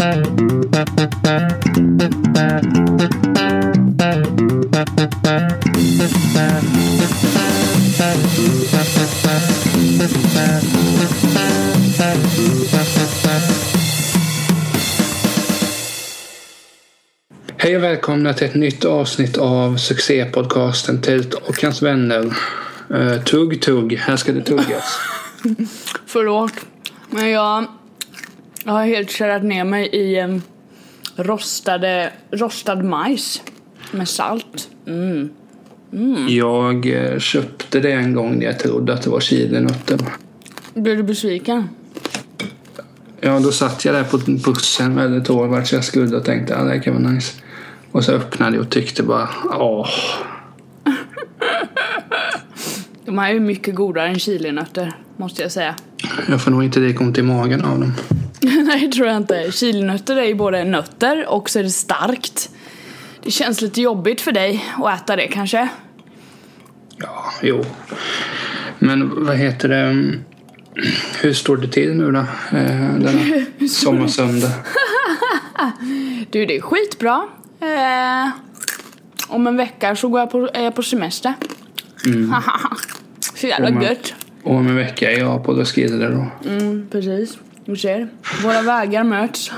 Hej och välkomna till ett nytt avsnitt av succépodcasten Tält och hans vänner. Uh, tugg tugg, här ska det tuggas. Förlåt, men jag, jag har helt kärat ner mig i um, rostade, rostad majs med salt. Mm. Jag eh, köpte det en gång när jag trodde att det var chilinötter. Blev du besviken? Ja, då satt jag där på bussen väldigt hårt vart jag skulle och tänkte att det här kan vara nice. Och så öppnade jag och tyckte bara åh. De här är ju mycket godare än chilinötter, måste jag säga. Jag får nog inte lika ont i magen av dem. Nej, det tror jag inte. Chilinötter är ju både nötter och så är det starkt. Det känns lite jobbigt för dig att äta det kanske. Ja, jo. Men vad heter det? Hur står det till nu då? Eh, denna sommarsöndag. Du, det är skitbra. Eh, om en vecka så går jag på, är jag på semester. så jävla Om gött. Och om en vecka är jag på Roskilde då. Mm, precis. Du ser. Våra vägar möts.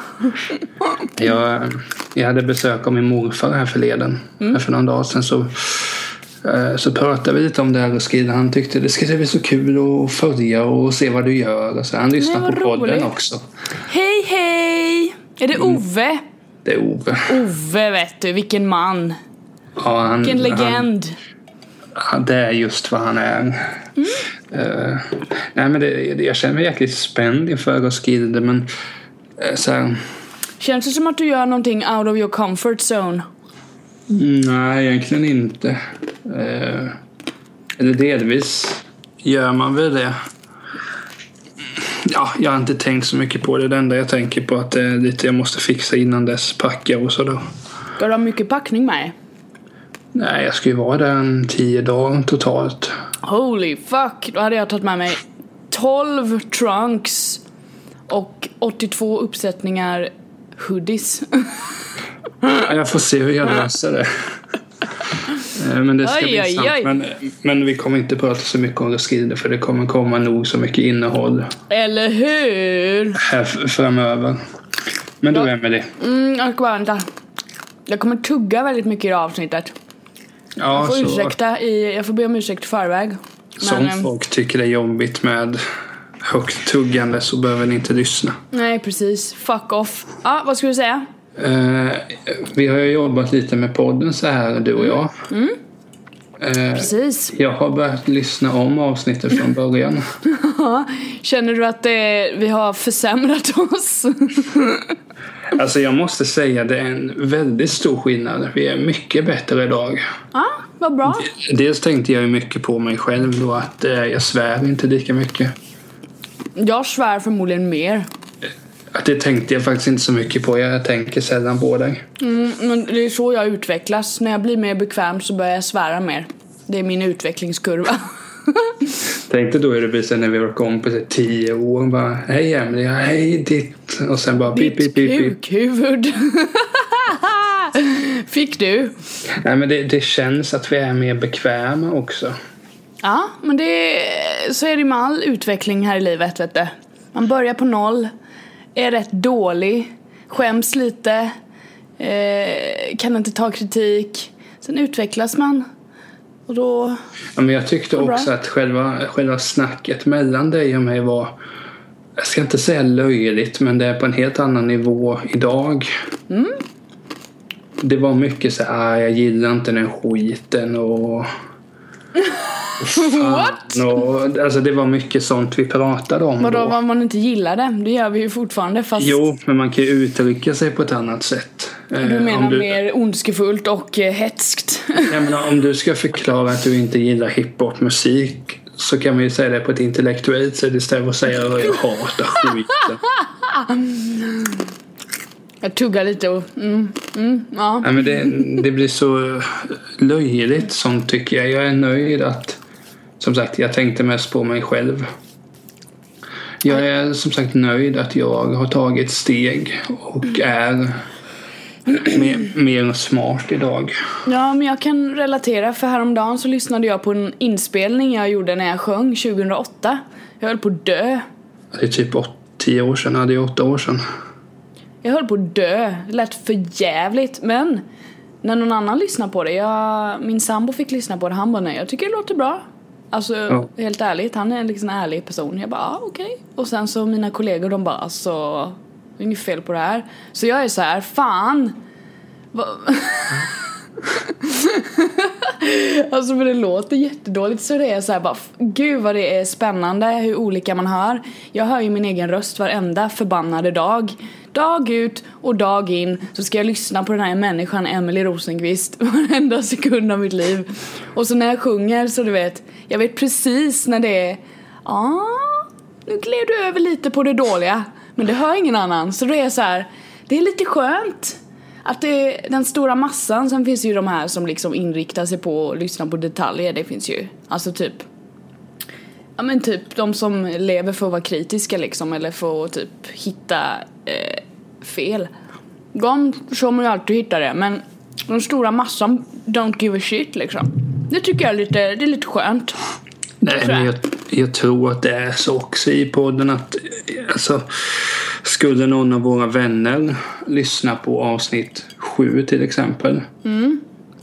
Jag, jag hade besök av min morfar här förleden. Mm. För någon dag sedan så, eh, så pratade vi lite om det här Roskilde. Han tyckte det skulle bli så kul att följa och se vad du gör. Och så. Han lyssnar Nej, på podden roligt. också. Hej, hej! Är det Ove? Det är Ove. Ove, vet du. Vilken man. Ja, han, Vilken legend. Han, det är just vad han är. Mm. Eh, nej, men det, jag känner mig jäkligt spänd inför Roskilde. Men eh, så här, Känns det som att du gör någonting out of your comfort zone? Nej, egentligen inte. Eh, eller delvis gör man väl det. Ja, jag har inte tänkt så mycket på det. Det enda jag tänker på att det är lite jag måste fixa innan dess. Packa och så då. Ska du ha mycket packning med dig? Nej, jag ska ju vara där en tio dagar totalt. Holy fuck! Då hade jag tagit med mig 12 trunks och 82 uppsättningar hoodies. Ja, Jag får se hur jag löser det. Eh, Men det ska Oj, bli sant. oj. Men, men vi kommer inte prata så mycket om Roskilde för det kommer komma nog så mycket innehåll Eller hur? här framöver. Men du Ja. Emelie. Mm, jag ska bara vänta. Jag kommer tugga väldigt mycket i det avsnittet. Ja, Jag får, så- ursäkta i, jag får be om ursäkt i förväg. Som ehm, folk tycker det är jobbigt med högt tuggande så behöver ni inte lyssna. Nej, precis. Fuck off. Ja, vad ska du säga? Eh, vi har ju jobbat lite med podden så här, du och jag. Mm. Eh, Precis. jag har börjat lyssna om avsnittet från början. Känner du att det, vi har försämrat oss? Alltså jag måste säga det är en väldigt stor skillnad. Vi är mycket bättre idag. Ja, vad bra. Dels tänkte jag ju mycket på mig själv då att eh, jag svär inte lika mycket. Jag svär förmodligen mer. Att det tänkte jag faktiskt inte så mycket på. Jag tänker sällan på det. Mm, men det är så jag utvecklas. När jag blir mer bekväm så börjar jag svära mer. Det är min utvecklingskurva. Tänkte då hur det blir sen när vi var kompis i tio år. Bara, hej Emelie, hej ditt. Och sen bara pip, pip, Ditt pip, pip. kukhuvud. Fick du? Nej men det, det känns att vi är mer bekväma också. Ja, men det så är det med all utveckling här i livet, vet du. Man börjar på noll, är rätt dålig, skäms lite, eh, kan inte ta kritik. Sen utvecklas man. Och då... Ja, men jag tyckte bra. också att själva, själva snacket mellan dig och mig var jag ska inte säga löjligt, men det är på en helt annan nivå idag. Mm. Det var mycket så här, "Ah, jag gillar inte den skiten och... What? och alltså det var mycket sånt vi pratade om Vadå, då. vad man inte gillar det? Gör vi ju fortfarande fast Jo, men man kan ju uttrycka sig på ett annat sätt. du Eh, menar du, mer ondskefullt och eh, hetskt. Jag menar, om du ska förklara att du inte gillar hiphopmusik så kan man ju säga det på ett intellektuellt sätt istället för att säga att jag hatar skiten. Jag tuggar lite och... Mm, mm, ja. Nej, men det, det blir så löjligt sånt tycker jag. Jag är nöjd att som sagt, jag tänkte mest på mig själv. Jag är som sagt nöjd att jag har tagit steg och är mer, mer smart idag. Ja, men jag kan relatera för häromdagen så lyssnade jag på en inspelning jag gjorde när jag sjöng 2008. Jag höll på att dö. Det är typ åt, tio år sedan, hade jag åtta år sedan. Jag höll på att dö. Det lät för jävligt men när någon annan lyssnar på det, jag, min sambo fick lyssna på det, han bara nej jag tycker det låter bra. Alltså Ja. helt ärligt, han är en liksom ärlig person. Jag bara ah, okej. Och sen så mina kollegor de bara alltså, det är inget fel på det här. Så jag är så här, fan. Va? alltså för det låter jättedåligt så det är så här bara, gud vad det är spännande hur olika man hör. Jag hör ju min egen röst varenda förbannade dag. Dag ut och dag in så ska jag lyssna på den här människan Emily Rosenqvist varenda sekund av mitt liv. Och så när jag sjunger så du vet, jag vet precis när det är, ja, nu gled du över lite på det dåliga. Men det hör ingen annan så då är jag så här, det är lite skönt. Att det den stora massan, sen finns ju de här som liksom inriktar sig på att lyssna på detaljer, det finns ju. Alltså typ Ja men typ de som lever för att vara kritiska liksom eller för att typ hitta eh, fel. De kommer ju alltid hitta det men den stora massan don't give a shit liksom. Det tycker jag är lite, det är lite skönt. Nej, men jag. jag, tror att det är så också i podden att alltså, skulle någon av våra vänner lyssna på avsnitt sju till exempel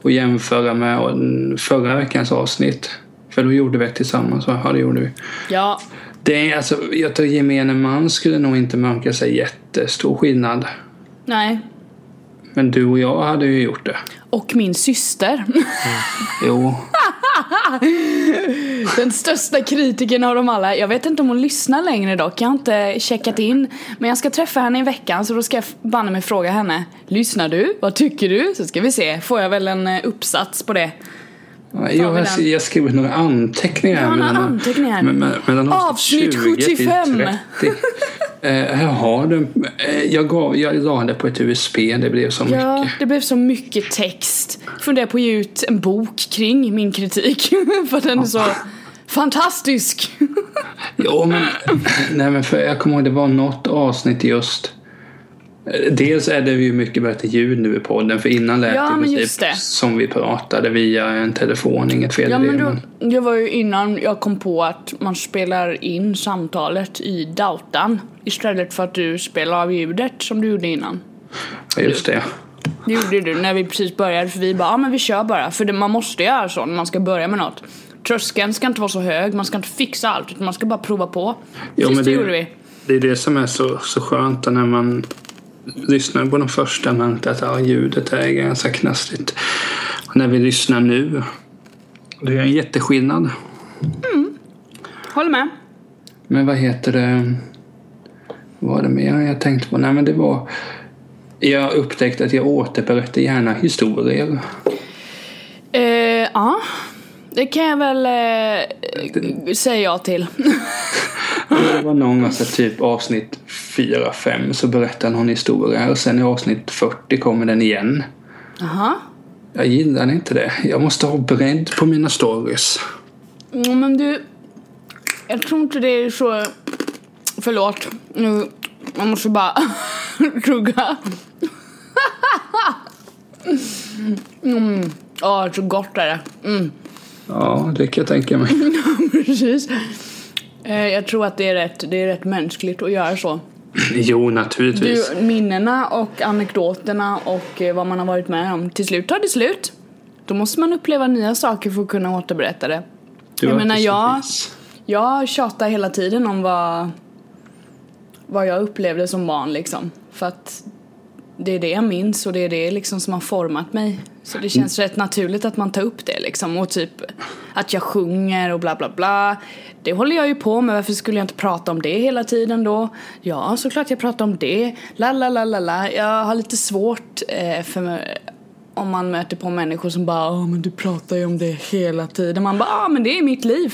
och jämföra med förra veckans avsnitt för då gjorde vi ett tillsammans va? Ja, det gjorde vi. Ja, Det är, alltså, jag tror gemene man skulle nog inte märka sig jättestor skillnad. nej. Men du och jag hade ju gjort det. Och min syster. Jo, Den största kritikern av dem alla. Jag vet inte om hon lyssnar längre dock. Jag har inte checkat in. Men jag ska träffa henne i veckan så då ska jag banne mig fråga henne. Lyssnar du? Vad tycker du? Så ska vi se. Får jag väl en eh, uppsats på det jag, vi jag, jag skriver några anteckningar. Jag har några anteckningar. me- me- mellan Avsnitt 20 till 75. 30. Eh, här har du. Eh, jag, gav, jag la det på ett USB. Det blev så Ja, mycket. det blev så mycket text. Funderar på att ge ut en bok kring min kritik. För den är så fantastisk. Jo, men, nej, men för jag kommer ihåg det var något avsnitt just. Dels är det ju mycket bättre ljud nu i podden för innan lät Ja, det i princip det. som vi pratade via en telefon, inget fel Ja det. men då, det var ju innan jag kom på att man spelar in samtalet i dautan istället för att du spelar av ljudet som du gjorde innan. Ja, just det. Det gjorde du när vi precis började för vi bara, ja men vi kör bara. För det, man måste göra så när man ska börja med något. Tröskeln ska inte vara så hög, man ska inte fixa allt utan man ska bara prova på. Precis men det det- gjorde vi. Det är det som är så, så skönt när man lyssnar på de första märkte att ja, ljudet är ganska knastrigt. Och när vi lyssnar nu, det är en jätteskillnad. Håller med. Men vad heter det? Vad var det mer jag tänkte på? Nej men det var jag upptäckte att jag återberättar gärna historier. Eh, ja, det kan jag väl eh, säga ja till. Det var någon gång så typ avsnitt 4-5 så berättar någon historia och sen i avsnitt 40 kommer den igen. Jaha. Jag gillar inte det. Jag måste ha bredd på mina stories. Mm, men du, jag tror inte det är så... Förlåt, nu, man måste bara tugga. Mm. Ja, så gott är det. Mm. Ja, det kan jag tänka mig. Precis. Eh, jag tror att det är, rätt, det är rätt mänskligt att göra så. Jo, naturligtvis. Du, minnena och anekdoterna och eh, vad man har varit med om, till slut tar det slut. Då måste man uppleva nya saker för att kunna återberätta det. Du jag menar, jag-. Jag tjatar hela tiden om vad, vad jag upplevde som barn liksom. För att det är det jag minns och det är det liksom som har format mig. Så det känns rätt naturligt att man tar upp det liksom. Och typ att jag sjunger och bla bla bla. Det håller jag ju på med, varför skulle jag inte prata om det hela tiden då? Ja, såklart jag pratar om det. La la la la la. Jag har lite svårt eh, för om man möter på människor som bara ja men du pratar ju om det hela tiden. Man bara ja men det är mitt liv.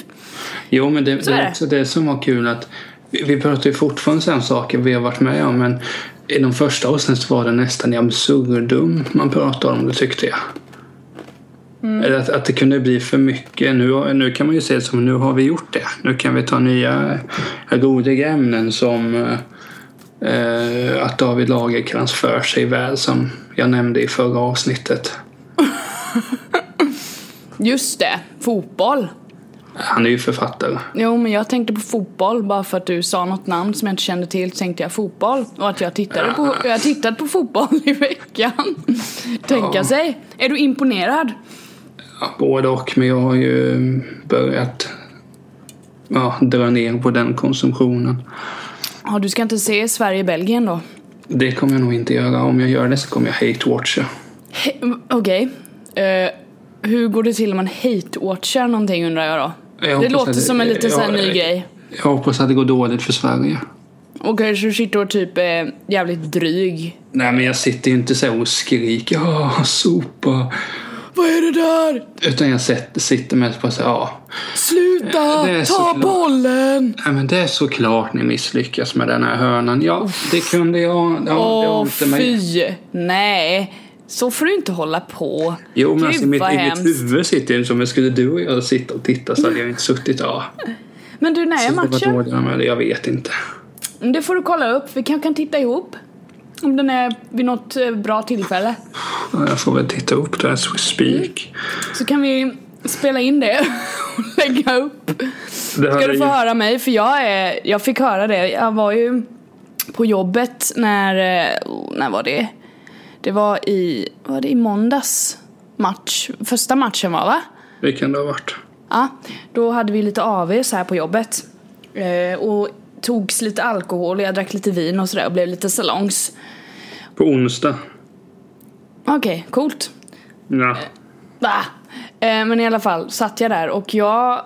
Jo, men det, det är också det som var kul att vi, vi pratar ju fortfarande om saker vi har varit med om men i de första avsnitten så var det nästan i absurdum man pratade om det tyckte jag. Eller att, att det kunde bli för mycket. Nu, nu kan man ju säga som nu har vi gjort det. Nu kan vi ta nya roliga ämnen som eh, att David Lagercrantz för sig väl som jag nämnde i förra avsnittet. Just det, fotboll. Han är ju författare. Jo, men jag tänkte på fotboll bara för att du sa något namn som jag inte kände till så tänkte jag fotboll. Och att jag tittade på, jag tittade på fotboll i veckan. Tänka Ja. sig. Är du imponerad? Ja, både och, men jag har ju börjat ja, dra ner på den konsumtionen. Ja, du ska inte se Sverige-Belgien då? Det kommer jag nog inte göra. Om jag gör det så kommer jag hate-watcha. He- Okej. Eh, hur går det till om man hate-watchar någonting undrar jag då? Jag det låter det- som en lite sån här ja, ny jag- grej. Jag hoppas att det går dåligt för Sverige. Okej, så du sitter och typ är jävligt dryg. Nej, men jag sitter ju inte så och skriker ja, sopa. Vad är det där? Utan jag sitter, sitter mest på så ja. Sluta! Ta såklart. bollen! Nej, men det är såklart ni misslyckas med den här hörnan. Ja, det kunde jag. Ja, Åh mig. fy! Nej, så får du inte hålla på. Jo, men Gud, alltså, i mitt, i mitt huvud sitter det som om skulle du och jag sitta och titta så hade jag inte suttit. Ja, Men du, när är matchen? jag vet inte. Det får du kolla upp. Vi kanske kan titta ihop. Om den är vid något eh, bra tillfälle. Ja, Jag får väl titta upp det as we speak. Så kan vi spela in det och lägga upp. Ska du få höra mig? För jag, är, jag fick höra det. Jag var ju på jobbet när, eh, när var det? Det var i, var det i måndags match? Första matchen var va? Det kan det ha varit. Ja, då hade vi lite AV så här på jobbet. Eh, och togs lite alkohol, jag drack lite vin och sådär och blev lite salongs. På onsdag. Okej, coolt. Ja. Va? Eh, men i alla fall satt jag där och jag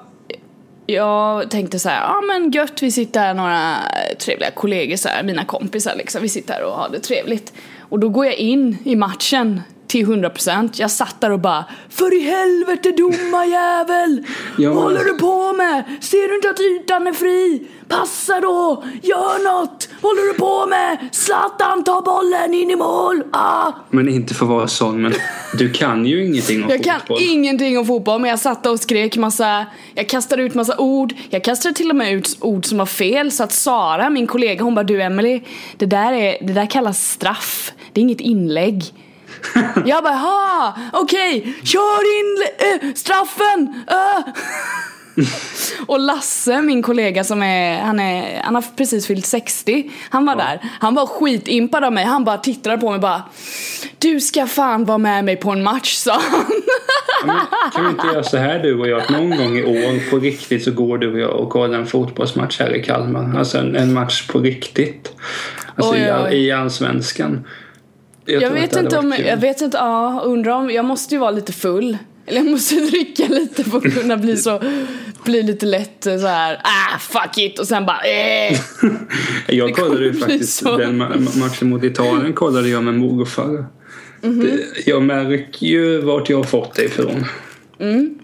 jag tänkte så här, ja men gött vi sitter här några trevliga kollegor så här, mina kompisar liksom, vi sitter här och har det trevligt. Och då går jag in i matchen till 100% Jag satt där och bara För i helvete domarjävel! Ja, Vad håller du på med? Ser du inte att ytan är fri? Passa då! Gör något! Vad håller du på med? Zlatan ta bollen in i mål! Ah! Men inte för att vara sån, men du kan ju ingenting om Jag kan fotboll. ingenting om fotboll men jag satt och skrek massa Jag kastade ut massa ord Jag kastade till och med ut ord som var fel så att Sara, min kollega, hon bara du Emily Det där, är, det där kallas straff Det är inget inlägg Jag bara ha okej, kör in äh, straffen! Äh. Och Lasse, min kollega som är han, är, han har precis fyllt 60 Han var där, han var skitimpad av mig Han bara tittade på mig bara Du ska fan vara med mig på en match sa han Men kan vi inte göra så här du och jag? Att någon gång i år på riktigt så går du och jag och kollar en fotbollsmatch här i Kalmar. Alltså en, en match på riktigt. Alltså Oj, i, all- oj. i allsvenskan. Jag att vet inte om, kul. jag vet inte, ja undrar om, jag måste ju vara lite full Eller jag måste dricka lite för att kunna bli så, bli lite lätt så här. ah fuck it och sen bara eh. Jag kollade ju faktiskt så. den ma- matchen mot Italien kollade jag med morfar. Mhm. Det, jag märker ju vart jag har fått det ifrån. Mm.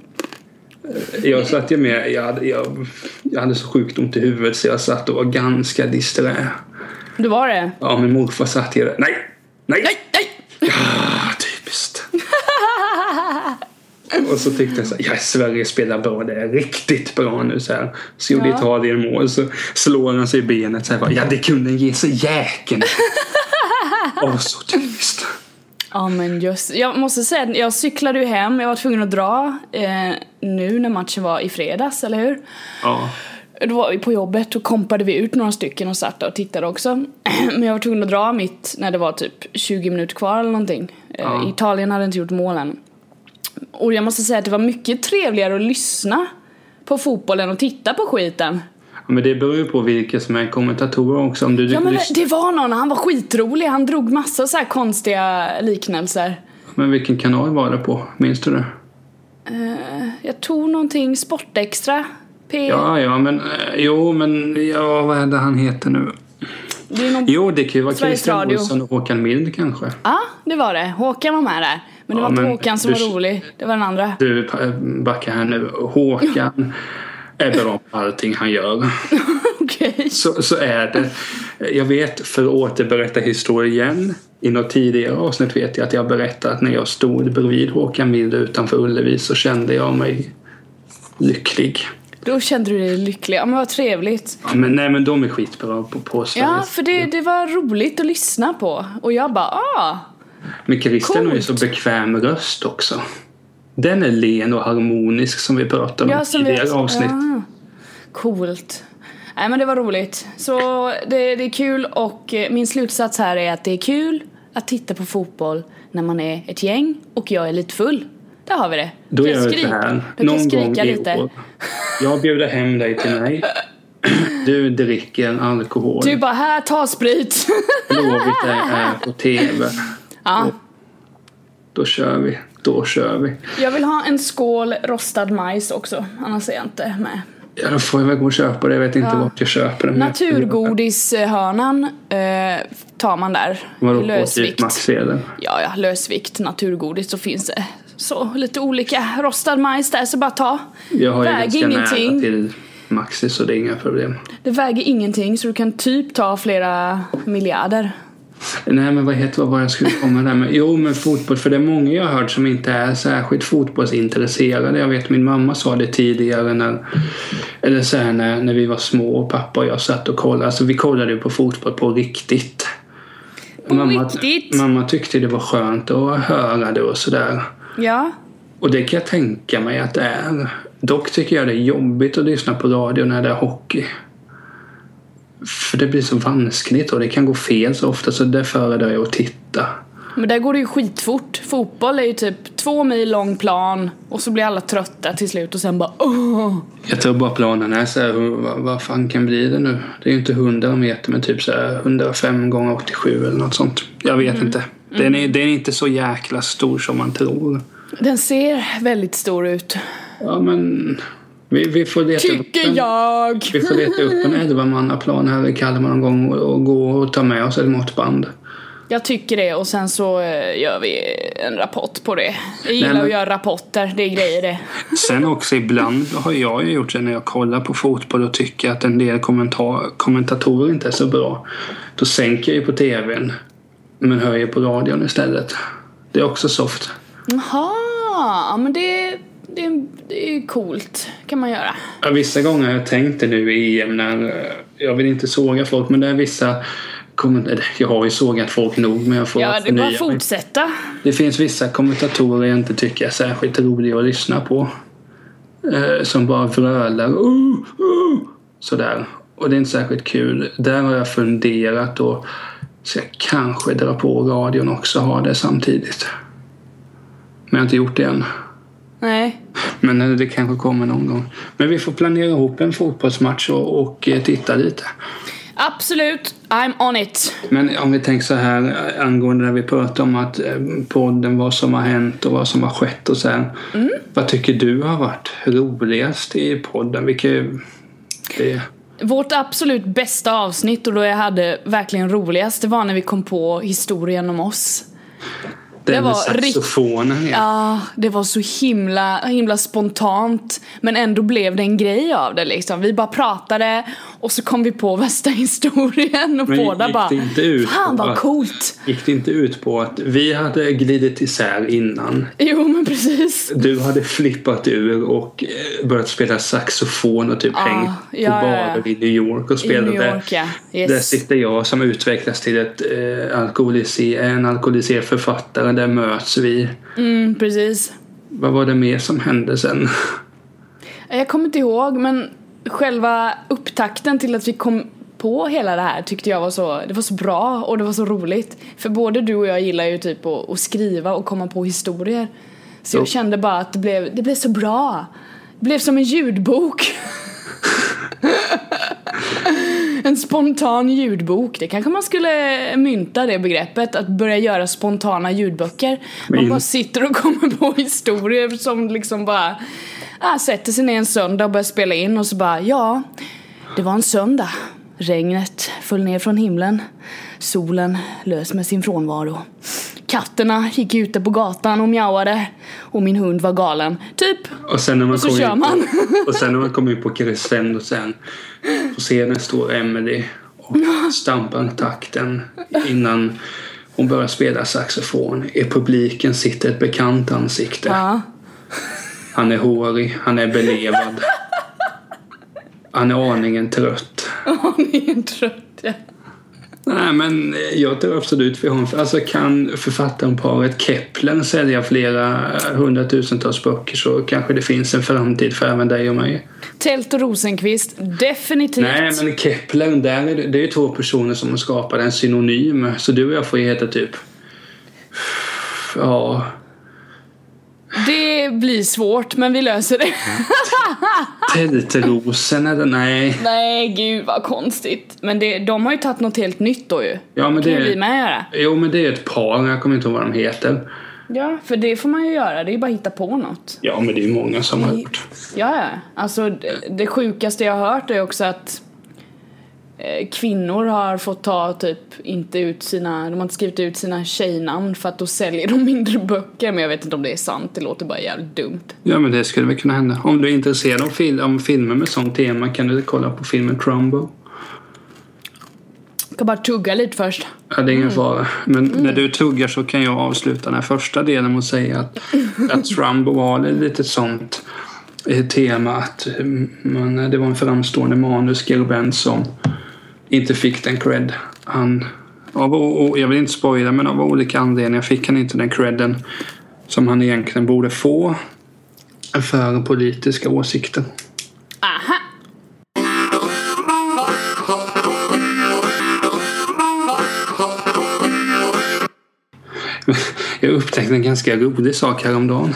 Jag satt ju med, jag hade, jag, jag hade så sjukt ont i huvudet så jag satt och var ganska disträ. Du var det? Ja, min morfar satt ju där. Nej! Nej! Nej, nej! Ah, typiskt. Och så tyckte jag så här, ja Sverige spelar bra, det är riktigt bra nu så här. Så gjorde Ja. Italien mål så slår han sig i benet så här, bara, ja det kunde ge sig jäkeln. Åh, så typiskt. Ja men just Jag måste säga jag cyklade ju hem, jag var tvungen att dra eh, nu när matchen var i fredags, eller hur? Ja. Då var vi på jobbet och kompade vi ut några stycken och satt där och tittade också. Men jag var tvungen att dra mitt när det var typ 20 minuter kvar eller någonting. Ja. Italien hade inte gjort mål än. Och jag måste säga att det var mycket trevligare att lyssna på fotbollen och titta på skiten. Men det beror ju på vilka som är kommentatorer också. Om du, Ja men lys- det var någon, han var skitrolig, han drog massa så konstiga liknelser. men vilken kanal var det på? Minns du det? Jag tog någonting, Sportextra, P. Ja, ja, men eh, jo, men ja, vad är det han heter nu? Det någon... Jo, det kan ju vara Sveriges Christian Radio. Olsson och Håkan Mild kanske. Ja, det var det. Håkan var med där. Men det Ja, var inte Håkan som du- var rolig, det var den andra. Du eh, backar här nu. Håkan är bra på allting han gör. Okej. så, så är det. Jag vet, för att återberätta historien igen. I något tidigare avsnitt vet jag att jag berättade att när jag stod bredvid Håkan Mild utanför Ullevi så kände jag mig lycklig. Då kände du dig lycklig. Ja men vad trevligt. Ja, men, nej men de är skitbra på, på Sveriges Ja, för det, det var roligt att lyssna på. Och jag bara, ah! Men Christian har ju så bekväm röst också. Den är len och harmonisk som vi pratade om Ja, i tidigare avsnitt. Ja. Coolt. Nej men det var roligt. Så det, det är kul och eh, min slutsats här är att det är kul att titta på fotboll när man är ett gäng och jag är lite full. Där har vi det. Då Kan gör vi så här. Kan Någon gång i år. Jag bjuder hem dig till mig. Du dricker alkohol. Du bara, här, ta sprit. Blåvitt är, på TV. ja. Då kör vi. Då kör vi. Jag vill ha en skål rostad majs också, annars är jag inte med. Ja, då får jag väl gå och köpa det. Jag vet inte Ja. vart jag köper den. Naturgodishörnan eh, tar man där. Vadå, Lösvikt. Maxi eller? Ja, ja, lösvikt, naturgodis, så finns det så lite olika rostad majs där, så bara ta. Jag har ju Väger ganska ingenting. nära till Maxi så det är inga problem. Det väger ingenting, så du kan typ ta flera miljarder. Nej men vad heter vad var jag skulle komma där med? Jo men fotboll, för det är många jag har hört som inte är särskilt fotbollsintresserade. Jag vet min mamma sa det tidigare när, eller så här, när, när vi var små och pappa och jag satt och kollade. Alltså vi kollade ju på fotboll på riktigt. Mamma, riktigt? Mamma tyckte det var skönt att höra det och sådär. Ja, Och det kan jag tänka mig att det är. Dock tycker jag det är jobbigt att lyssna på radio när det är hockey. För det blir så vanskligt och det kan gå fel så ofta så det föredrar jag att titta. Men där går det ju skitfort. Fotboll är ju typ två mil lång plan och så blir alla trötta till slut och sen bara åh. Jag tror bara planen är så här, vad, vad fan kan bli det nu? Det är ju inte 100 meter men typ så här 105 gånger 87 eller något sånt. Jag vet inte. Den är, den är inte så jäkla stor som man tror. Den ser väldigt stor ut. Ja men vi, vi får leta upp Tycker en- jag! Vi får leta upp en 11-mannaplan här i Kalmar någon gång och, och gå och ta med oss ett måttband. Jag tycker det och sen så eh, gör vi en rapport på det. Jag gillar men- att göra rapporter, det är grejer det. Sen också ibland har jag ju gjort det när jag kollar på fotboll och tycker att en del kommentatorer inte är så bra. Då sänker jag ju på tvn men höjer på radion istället. Det är också soft. Jaha, ja men det, det, det är ju coolt. kan man göra. Ja, vissa gånger har jag tänkt det nu i EM när eh, jag vill inte såga folk men det är vissa eller, jag har ju sågat folk nog men jag får Ja, det bara fortsätta. Det finns vissa kommentatorer jag inte tycker är särskilt roliga att lyssna på. Eh, som bara vrölar. Uh, uh, sådär. Och det är inte särskilt kul. Där har jag funderat och så jag kanske dra på radion också och ha det samtidigt. Men jag har inte gjort det än. Nej. Men eh, det kanske kommer någon gång. Men vi får planera ihop en fotbollsmatch och, och eh, titta lite. Absolut, I'm on it. Men om vi tänker så här angående det vi pratade om att eh, podden, vad som har hänt och vad som har skett och så här. Vad tycker du har varit roligast i podden? Vilka, det, Vårt absolut bästa avsnitt och då jag hade verkligen roligast det var när vi kom på historien om oss. Det var saxofonen. Ja. Ja, det var så himla, himla spontant men ändå blev det en grej av det liksom. Vi bara pratade och så kom vi på värsta historien och Men båda bara inte ut Fan på vad att- coolt! Gick det inte ut på att vi hade glidit isär innan. Jo men precis. Du hade flippat ur och eh, börjat spela saxofon och typ Ja, hängt på ja, ja, ja. barer i New York och I spelade. New York ja. Där Yes. sitter jag som utvecklas till ett, eh, alkoholiser, en alkoholiserad författare. Där möts vi. Mm, precis. Vad var det mer som hände sen? Jag kommer inte ihåg men själva upptakten till att vi kom på hela det här tyckte jag var så, det var så bra och det var så roligt. För både du och jag gillar ju typ att, att skriva och komma på historier. Så Jo. jag kände bara att det blev, det blev så bra. Det blev som en ljudbok. en spontan ljudbok. Det kanske man skulle mynta det begreppet, att börja göra spontana ljudböcker. Man Men- bara sitter och kommer på historier som liksom bara ah, sätter sig ner en söndag och börjar spela in och så bara ja, det var en söndag. Regnet föll ner från himlen. Solen lös med sin frånvaro. Katterna gick ute på gatan och mjauade. Och min hund var galen. Typ. Och sen när man Och så kör man. På, och sen när man kommer in på crescendo sen. På scenen står Emily och stampar takten innan hon börjar spela saxofon. I publiken sitter ett bekant ansikte. Ja. Han är hårig, han är belevad. Han är aningen trött. Är trött ja. Nej men jag tror absolut vi har en... Alltså kan författarparet Kepler sälja flera hundratusentals böcker så kanske det finns en framtid för även dig och mig. Tält och Rosenqvist, definitivt. Nej men Kepler, där är det, det är ju två personer som har skapat en synonym. Så du och jag får ju heta typ... Ja... Det blir svårt, men vi löser det. Tältrosen eller nej. Nej, gud vad konstigt. Men det, de har ju tagit något helt nytt då ju. Ja men kan det ju vi med göra. Jo men det är ett par, jag kommer inte ihåg vad de heter. Ja, för det får man ju göra. Det är ju bara att hitta på något. Ja men det är ju många som har gjort. Ja, ja. Alltså det, det sjukaste jag har hört är också att kvinnor har fått ta typ inte ut sina, de har inte skrivit ut sina tjejnamn för att då säljer de mindre böcker. Men jag vet inte om det är sant, det låter bara jävligt dumt. Ja men det skulle väl kunna hända. Om du är intresserad av, fil- om filmer med sånt tema kan du kolla på filmen Trumbo. Jag ska bara tugga lite först. Ja, det är ingen fara. Men när du tuggar så kan jag avsluta den här första delen med att säga att, att Trumbo har lite sånt eh, tema att eh, man, det var en framstående manusskribent som inte fick den cred. Han, av, o- o- jag vill inte spoila men av olika anledningar fick han inte den credden som han egentligen borde få för politiska åsikter. Aha! Jag upptäckte en ganska rolig sak häromdagen.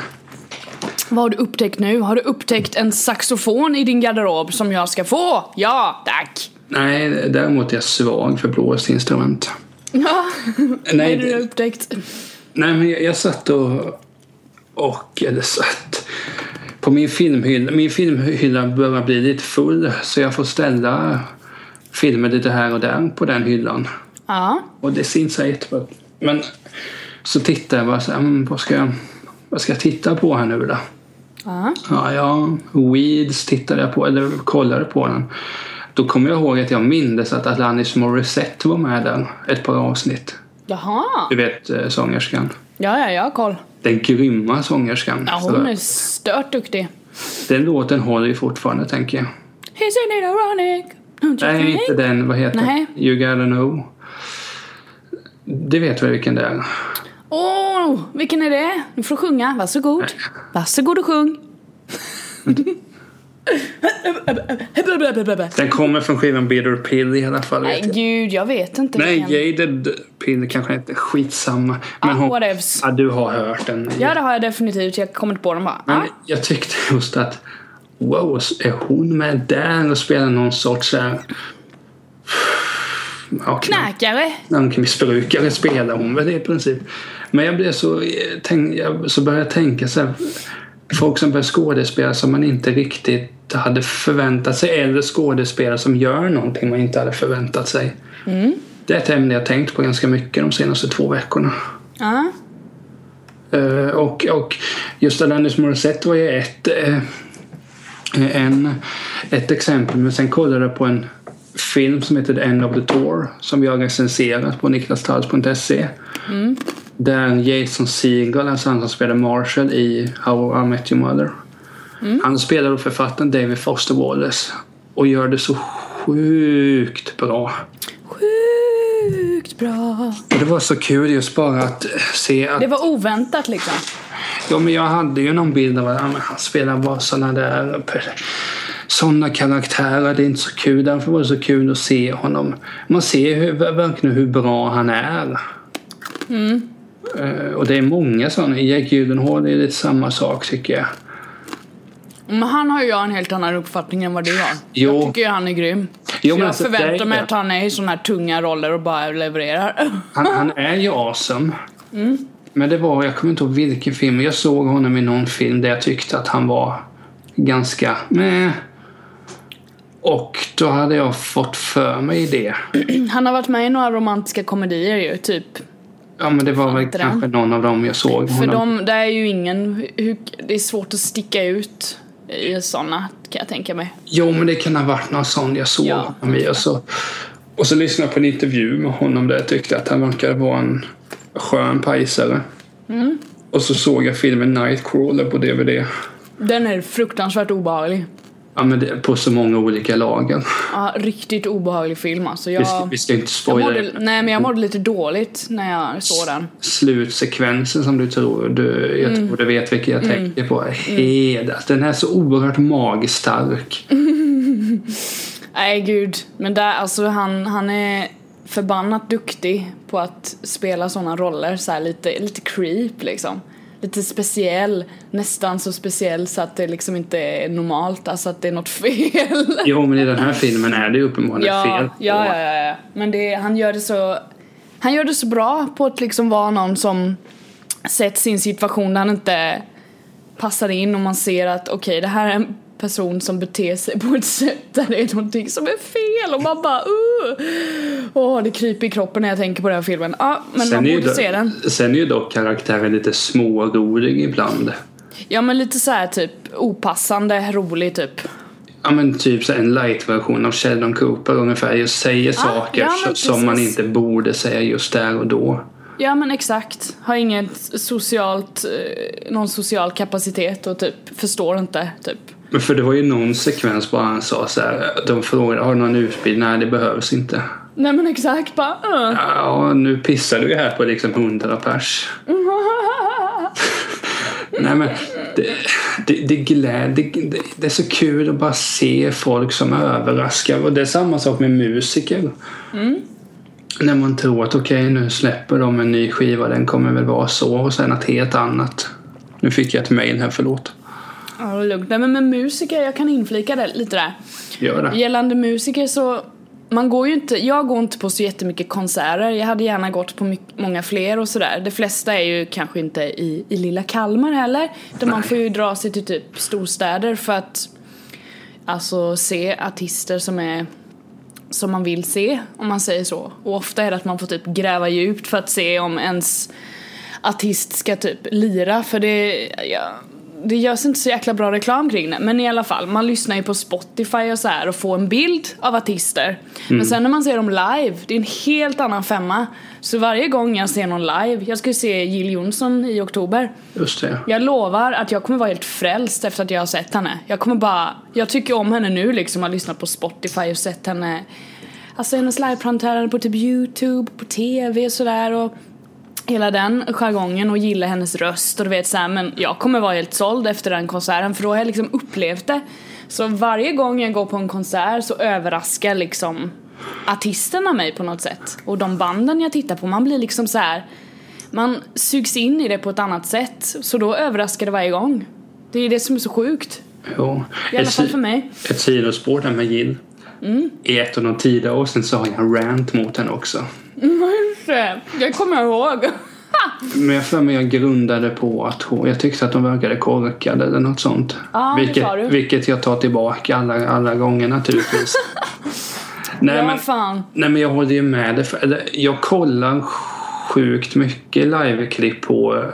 Vad har du upptäckt nu? Har du upptäckt en saxofon i din garderob som jag ska få? Ja, tack! Nej, däremot är jag svag för blåsinstrument. Ja, Nej, det du har det- upptäckt? Nej, men jag, jag satt och... Och, eller satt... På min filmhylla, min filmhylla börjar bli lite full så jag får ställa filmer lite här och där på den hyllan. Ja, Och det ser inte så jättebra. Men så tittar jag bara så här, "Mm, vad ska jag, vad ska jag titta på här nu då? ja. Ja, ja, Weeds tittade jag på, eller kollade på den. Då kommer jag ihåg att jag mindes att Alanis Morissette var med där ett par avsnitt. Jaha. Du vet eh, sångerskan. Ja, ja, jag har koll. Den grymma sångerskan. Ja, hon är stört duktig. Den låten håller ju fortfarande tänker jag. Isn't it ironic? Nej, inte den. Vad heter Nej. You gotta know. Det vet väl vilken det är? Åh, vilken är det? Nu får du sjunga. Varsågod. Varsågod och sjung. Den kommer från skivan Bitter Pill i alla fall. Nej, jag. gud, jag vet inte. Nej. Jaded Pill kanske inte. Skitsamma. Men Ah, hon, whatevs. ja, du har hört den. Ja, det har jag definitivt. Jag kommer inte på den bara. Men Ah, jag tyckte just att wow, är hon med där och spelar någon sorts så här, ja, knäkare. knarkmissbrukare spelar hon väl i princip. Men jag blev så, eh, tänk, jag, så började jag tänka så här, folk som börjar skådespela som man inte riktigt hade förväntat sig eller skådespelare som gör någonting man inte hade förväntat sig. Det är ett ämne jag tänkt på ganska mycket de senaste två veckorna. Eh, och, och just Alanis Morissette var ju ett, eh, en, ett exempel. Men sen kollade jag på en film som heter The End of the Tour som vi har recenserat på niklastalls.se. Där Jason Segel, alltså han som spelar Marshall i How I Met Your Mother. Han spelar då författaren David Foster Wallace och gör det så sjukt bra. Sjukt bra. Och det var så kul just bara att se att Det var oväntat liksom. Ja, men jag hade ju någon bild av att han spelar bara såna där sådana karaktärer. Det är inte så kul. Därför var det så kul att se honom. Man ser hur, verkligen hur bra han är. Eh, Och det är många sådana. Jake Gyllenhaal är lite samma sak tycker jag. Men han har ju jag en helt annan uppfattning än vad du har. Jo. Jag tycker ju han är grym. Jo, jag alltså, förväntar mig att han är i såna här tunga roller och bara levererar. Han, han är ju awesome. Men det var, jag kommer inte ihåg vilken film. Jag såg honom i någon film där jag tyckte att han var ganska meh. Och då hade jag fått för mig det. Han har varit med i några romantiska komedier ju, typ Ja men det var väl kanske någon av dem jag såg. För de, det är ju ingen, det är svårt att sticka ut i sådana kan jag tänka mig. Jo men det kan ha varit någon sån jag såg Ja. honom i. Och så, och så lyssnade jag på en intervju med honom där jag tyckte att han verkade vara en skön pajsare. Mm. Och så såg jag filmen Nightcrawler på DVD. Den är fruktansvärt obehaglig. Ja men det, på så många olika lager. Ja, riktigt obehaglig film alltså. Vi, ska, Jag, vi ska inte jag spoila det. nej men jag mådde lite dåligt när jag såg den. slutsekvensen som du tror du, jag Mm. tror du vet vilken jag tänker på. Hed, alltså, den är så oerhört magstark. Nej gud, men där, alltså han, han är förbannat duktig på att spela sådana roller, så här lite, lite creep liksom. Lite speciell, nästan så speciell så att det liksom inte är normalt, alltså att det är något fel. Jo men i den här filmen är det ju uppenbarligen ja, fel. ja, ja, ja, ja. Men det, han gör det så Han gör det så bra på att liksom vara någon som sett sin situation där han inte passar in och man ser att okej det här är en person som beter sig på ett sätt där det är någonting som är fel och man bara uh. Åh det kryper i kroppen när jag tänker på den här filmen. Ja men man är ju borde se den. sen är ju dock karaktären lite smårolig ibland. Ja men lite så här typ opassande, rolig typ. Ja men typ så en light-version av Sheldon Cooper ungefär. Just säger saker Ah, ja, men så- som man inte borde säga just där och då. Ja men exakt. Har inget socialt, eh, någon social kapacitet och typ förstår inte typ. Men för det var ju någon sekvens bara han sa så här. De frågade har du någon utbildning? Nej det behövs inte. Nej men exakt bara uh. Ja nu pissar du ju här på liksom hundra pers. Nej men det, det, det, gläd, det, det, är så kul att bara se folk som överraskar. Och det är samma sak med musiker. När man tror att okej nu släpper de en ny skiva, den kommer väl vara så och sen något helt annat. Nu fick jag ett mail här, förlåt. Ja, det är lugnt. Nej men med musiker, jag kan inflika det lite där. Gör det. Gällande musiker så man går ju inte, jag går inte på så jättemycket konserter. Jag hade gärna gått på mycket, många fler och sådär. De flesta är ju kanske inte i, i lilla Kalmar heller. Man Nej. får ju dra sig till typ storstäder för att alltså se artister som är som man vill se, om man säger så. Och ofta är det att man får typ gräva djupt för att se om ens artist ska typ lira för det, ja, det görs inte så jäkla bra reklam kring det. Men i alla fall, man lyssnar ju på Spotify och så här och får en bild av artister. Men sen när man ser dem live, det är en helt annan femma. Så varje gång jag ser någon live, jag ska ju se Jill Johnson i oktober. Just det. Jag lovar att jag kommer vara helt frälst efter att jag har sett henne. Jag kommer bara, jag tycker om henne nu liksom, har lyssnat på Spotify och sett henne Alltså hennes liveframträdande på typ youtube, på tv och sådär och Hela den jargongen och gilla hennes röst och du vet såhär men jag kommer vara helt såld efter den konserten för då har jag liksom upplevt det Så varje gång jag går på en konsert så överraskar liksom artisterna mig på något sätt Och de banden jag tittar på, man blir liksom så här. Man sugs in i det på ett annat sätt så då överraskar det varje gång Det är det som är så sjukt Jo. I alla fall för mig Ett sidospår där med Jill. I ett av de tidiga avsnitt så har jag en rant mot henne också. Det kommer jag ihåg Men jag för mig jag grundade på att hon, jag tyckte att de verkade korkade eller något sånt. Det vilket, vilket jag tar tillbaka alla, alla gånger naturligtvis. nej, Ja men, fan nej men jag håller ju med dig. Jag kollar sjukt mycket liveklipp på...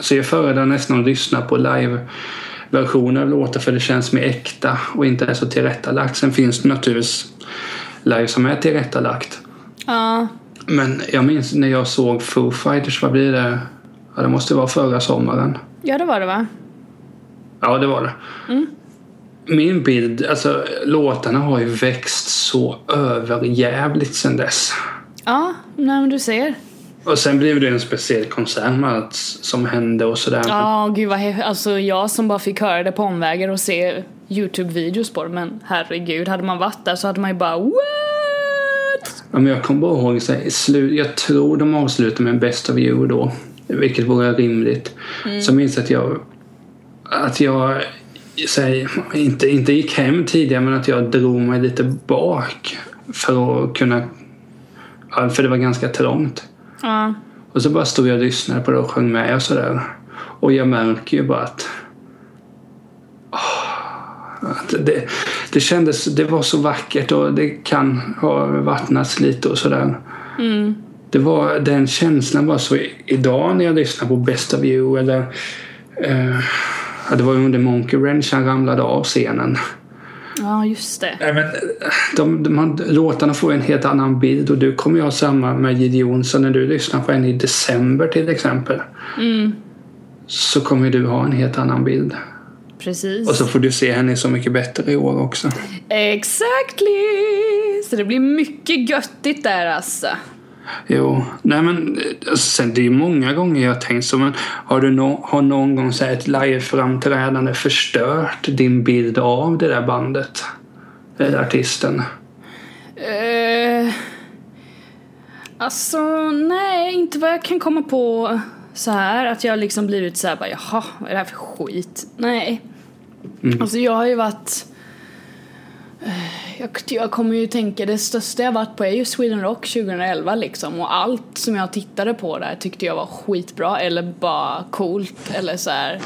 Så jag föredrar nästan att lyssna på live-versioner av låtar för det känns mer äkta och inte är så tillrättalagt. Sen finns det naturligtvis live som är tillrättalagt. Ja Men jag minns när jag såg Foo Fighters, vad blir det? Ja, det måste vara förra sommaren. Ja det var det va? Ja, det var det. Min bild, alltså låtarna har ju växt så överjävligt sen dess. Ja, nej men du ser. Och sen blev det en speciell konsert med allt som hände och sådär. Ja, gud vad he- Alltså jag som bara fick höra det på omvägar och se Youtube-videos på det. Men herregud, hade man varit där så hade man ju bara what? Ja, men jag kommer bara ihåg, så här, slut, jag tror de avslutade med Best of You då. Vilket vore rimligt. Så minns jag att jag, att jag så här, inte, inte gick hem tidigare men att jag drog mig lite bak. För att kunna, för det var ganska trångt. Ja. Och så bara stod jag och lyssnade på det och sjöng med och sådär. Och jag märker ju bara att det, det kändes, det var så vackert och det kan ha vattnats lite och sådär. Det var, den känslan var så idag när jag lyssnar på Best of You eller eh, ja, det var under Monkey Wrench han ramlade av scenen. Ja, just det. Nej, men, de, de, de, låtarna får en helt annan bild och du kommer ju ha samma med Jill Johnson när du lyssnar på en i december till exempel. Mm, Så kommer du ha en helt annan bild. Precis. Och så får du se henne så mycket bättre i år också. Exactly! Så det blir mycket göttigt där alltså. Jo, nej men alltså, sen det är många gånger jag har tänkt så men har du no, har någon gång så här ett liveframträdande förstört din bild av det där bandet? Eller artisten? Eh, alltså, nej, inte vad jag kan komma på så här att jag liksom blivit så här bara jaha, vad är det här för skit? Nej. Alltså jag har ju varit eh, jag, jag kommer ju tänka, det största jag varit på är ju Sweden Rock 2011 liksom och allt som jag tittade på där tyckte jag var skitbra eller bara coolt eller så här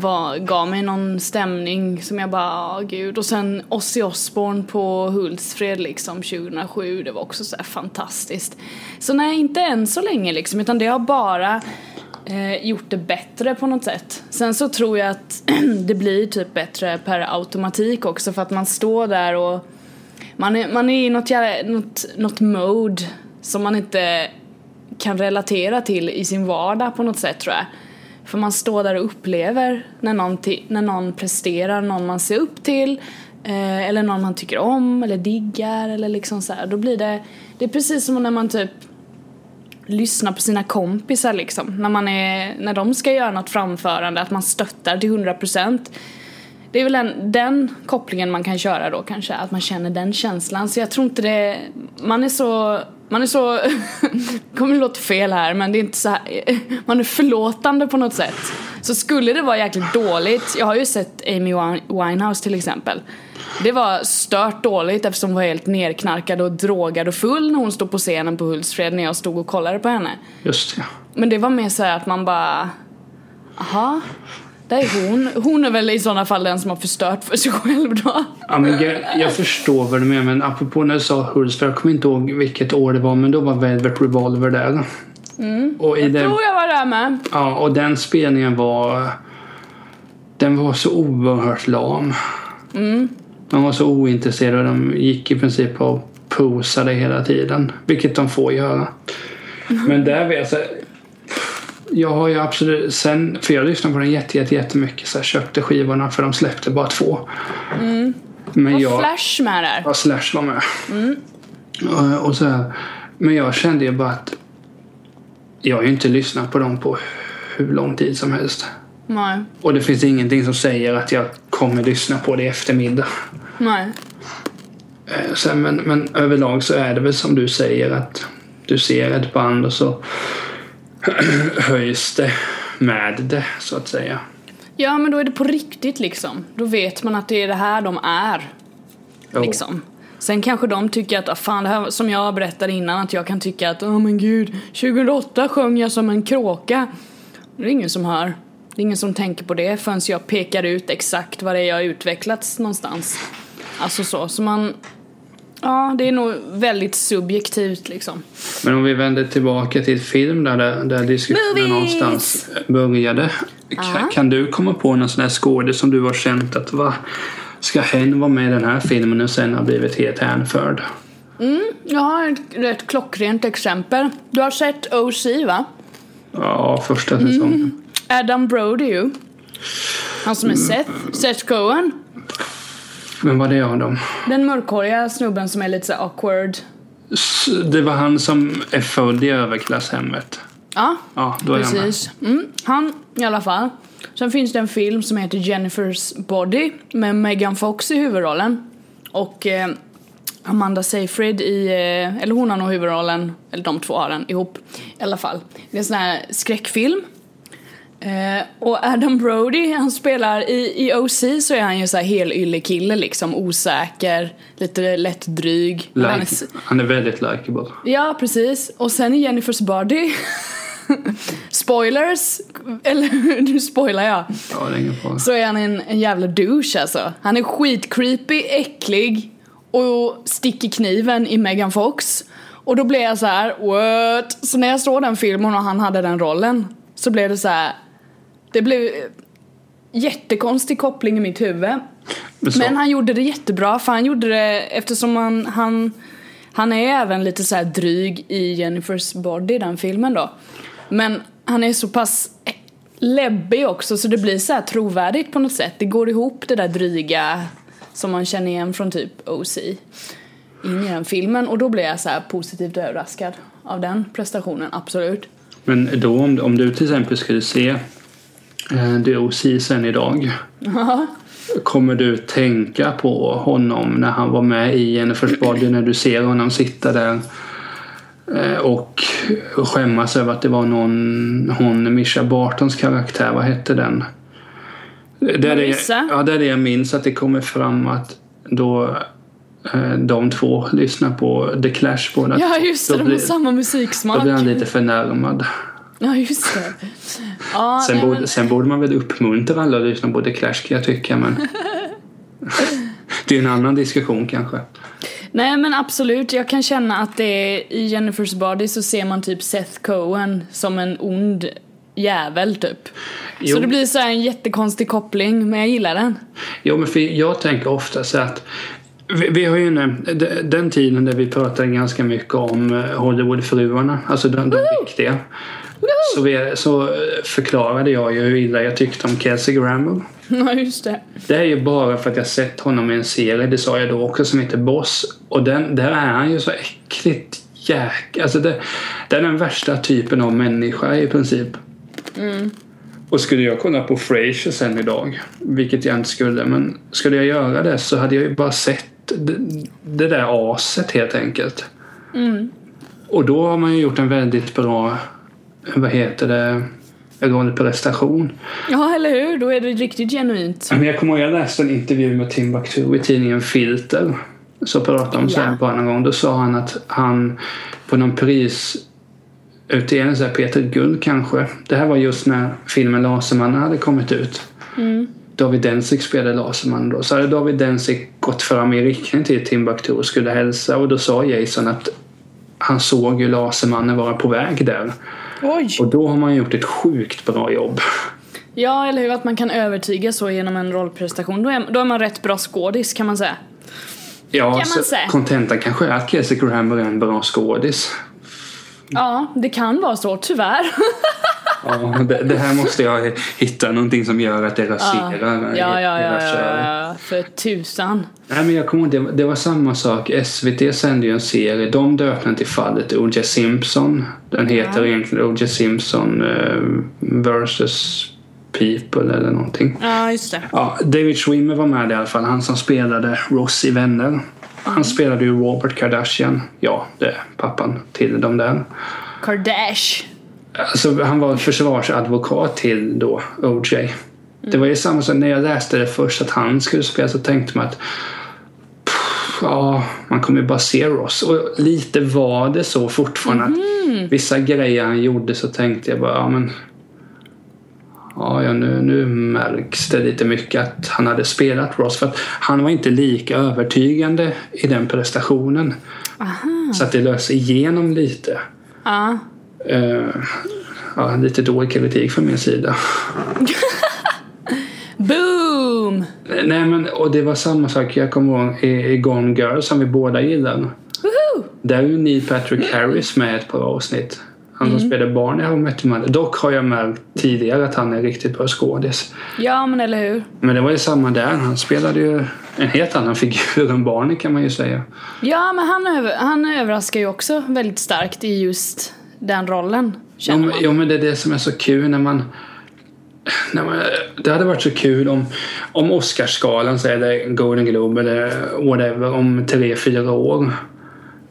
var, gav mig någon stämning som jag bara, åh gud. Och sen Ozzy Osbourne på Hultsfred liksom 2007, det var också så här fantastiskt. Så nej, inte än så länge liksom, utan det har bara eh, gjort det bättre på något sätt. Sen så tror jag att det blir typ bättre per automatik också för att man står där och man är, man är i något, jävla- något, något mode som man inte kan relatera till i sin vardag på något sätt tror jag. För man står där och upplever när någon, när någon presterar, någon man ser upp till eh, eller någon man tycker om eller diggar eller liksom så här. Då blir det, det är precis som när man typ lyssnar på sina kompisar liksom. När, man är, när de ska göra något framförande, att man stöttar till 100%. Det är väl en, den kopplingen man kan köra då kanske, att man känner den känslan. Så jag tror inte det, man är så, man är så, det kommer låta fel här men det är inte så här, man är förlåtande på något sätt. Så skulle det vara jäkligt dåligt, jag har ju sett Amy Wine- Winehouse till exempel. Det var stört dåligt eftersom hon var helt nerknarkad och drogad och full när hon stod på scenen på Hultsfred när jag stod och kollade på henne. Just det. Men det var mer så här att man bara, aha, där är hon. Hon är väl i sådana fall den som har förstört för sig själv då. Ja, men jag, jag förstår vad du menar men apropå när du sa Hultsfred, jag kommer inte ihåg vilket år det var men då var Velvet Revolver där. Och, i den, Tror jag var där med. ja, och den spelningen var den var så oerhört lam. De var så ointresserade och de gick i princip och posade hela tiden. Vilket de får göra. Men där vet jag jag har ju absolut sen, för jag lyssnade på den jätte, jätte, jättemycket så jag köpte skivorna för de släppte bara två. Men Och jag, Flash med där. Ja, Slash var med. Och, och så här. Men jag kände ju bara att jag har ju inte lyssnat på dem på hur lång tid som helst. Nej. Och det finns ingenting som säger att jag kommer lyssna på det i eftermiddag. Nej. Eh, här, men, men överlag så är det väl som du säger att du ser ett band och så höjs det med det så att säga. Ja men då är det på riktigt liksom. Då vet man att det är det här de är. Jo. Liksom. Sen kanske de tycker att, ah, fan det här som jag berättade innan, att jag kan tycka att, åh men gud, 2008 sjöng jag som en kråka. Det är ingen som hör. Det är ingen som tänker på det förrän jag pekar ut exakt vad det är jag har utvecklats någonstans. Alltså så, så man, ja det är nog väldigt subjektivt liksom. Men om vi vänder tillbaka till film där, där, där diskussionen Movies! någonstans började. Kan, kan du komma på någon sån här skådis som du har känt att va, ska hen vara med i den här filmen och sen har blivit helt hänförd? Jag har ett rätt klockrent exempel. Du har sett OC va? Ja, första säsongen. Adam Brody ju. Han som är Seth, Seth Cohen. Men vad det är de? Den mörkhåriga snubben som är lite så awkward. Det var han som är född i överklasshemmet. Ja, Ja, precis. Mm, han i alla fall. Sen finns det en film som heter Jennifer's Body med Megan Fox i huvudrollen. Och eh, Amanda Seyfried i, eh, eller hon har nog huvudrollen, eller de två har den ihop i alla fall. Det är en sån här skräckfilm. Eh, och Adam Brody, han spelar i, i OC så är han ju så här helylle kille liksom, osäker, lite lätt dryg. Han är Like, han är väldigt likeable. Ja, precis. Och sen i Jennifer's Body Spoilers, eller nu spoilar jag. Ja, det är ingen fara. Så är han en, en jävla douche alltså. Han är skitcreepy, äcklig och sticker kniven i Megan Fox. Och då blev jag så här, what? Så när jag såg den filmen och han hade den rollen så blev det så här. Det blev jättekonstig koppling i mitt huvud. Men, han gjorde det jättebra för han gjorde det eftersom han, han, han är även lite så här dryg i Jennifers body den filmen då. Men han är så pass läbbig också så det blir så här trovärdigt på något sätt. Det går ihop det där dryga som man känner igen från typ OC in i den filmen och då blev jag så här positivt överraskad av den prestationen, absolut. men då om, om du till exempel skulle se eh, The OC sen idag. Kommer du tänka på honom när han var med i Jennifers body när du ser honom sitta där eh, och skämmas över att det var någon, hon Misha Bartons karaktär, vad hette den? Det är det, ja, det är det jag minns att det kommer fram att då eh, de två lyssnar på The Clash båda Ja just det, Då de har samma Då musiksmak. blir han lite förnärmad. Ja just det. Ja, Sen, nej, borde, men, sen borde man väl uppmuntra alla att lyssna på The Clash kan jag tycka men det är en annan diskussion kanske. nej men absolut, jag kan känna att det är, i Jennifer's Body så ser man typ Seth Cohen som en ond jävel typ. Jo. Så det blir så här en jättekonstig koppling, men jag gillar den. Jo men för jag tänker ofta så att vi, vi har ju de- den tiden där vi pratade ganska mycket om eh, Hollywoodfruarna, alltså de, de viktiga. Så, vi, så förklarade jag ju hur illa jag tyckte om Kelsey Grammer. Ja just det. Det är ju bara för att jag sett honom i en serie, det sa jag då också, som heter Boss. Och den, där är han ju så äckligt jäk... Alltså det, det är den värsta typen av människa i princip. Och skulle jag kolla på Frasier sen idag, vilket jag inte skulle, men skulle jag göra det så hade jag ju bara sett det, det där aset helt enkelt. Och då har man ju gjort en väldigt bra, vad heter det, rollprestation. Ja eller hur, då är det riktigt genuint. Men jag kommer ihåg jag läste en intervju med Timbuktu i tidningen Filter. Så pratade om så här bara någon gång. Då sa han att han på någon pris utdelning, så här Peter Guld kanske. Det här var just när filmen Lasermannen hade kommit ut. David Densik spelade Lasermannen då. Så hade David Densik gått fram i riktning till Timbuktu och skulle hälsa och då sa Jason att han såg ju Lasermannen vara på väg där. Oj! Och då har man gjort ett sjukt bra jobb. Ja eller hur, att man kan övertyga så genom en rollprestation. Då är, då är man rätt bra skådis kan man säga. Ja, man säga. kontentan kanske är att Kelsey Grammer är en bra skådis. Ja, det kan vara så, tyvärr. Ja, det, det här måste jag hitta någonting som gör att det raserar ja, ja, ja, ja, ja, för tusan. Nej, men jag kommer ihåg, det, det var samma sak. SVT sände ju en serie. De döpte den till fallet O.J. Simpson. Den heter egentligen O.J. Simpson eh, versus People eller någonting. Ja, just det. Ja, David Schwimmer var med i alla fall. Han som spelade Ross i Vänner. Han spelade ju Robert Kardashian. Ja, det är pappan till de där. Kardash. Alltså, han var försvarsadvokat till då O.J. Det var ju samma som när jag läste det först att han skulle spela så tänkte man att pff, ja, man kommer ju bara se Ross. Och lite var det så fortfarande att vissa grejer han gjorde så tänkte jag bara ja men Ja, ja nu, nu märks det lite mycket att han hade spelat Ross. För att han var inte lika övertygande i den prestationen. Så att det lös igenom lite. Ja. Eh, ja, lite dålig kritik från min sida. Boom! Nej men, och det var samma sak jag kommer ihåg i, i Gone Girl som vi båda gillar. Woohoo! Där är ju Neil Patrick Harris med ett par avsnitt. Han som spelar barn i How I Met Mother. Dock har jag märkt tidigare att han är riktigt bra skådis. Ja, men eller hur? Men det var ju samma där. Han spelade ju en helt annan figur än Barney kan man ju säga. Ja, men han, han överraskar ju också väldigt starkt i just den rollen. Jo men, jo men det är det som är så kul när man... När man det hade varit så kul om, om Oscarsgalan så eller Golden Globe eller whatever om tre, fyra år.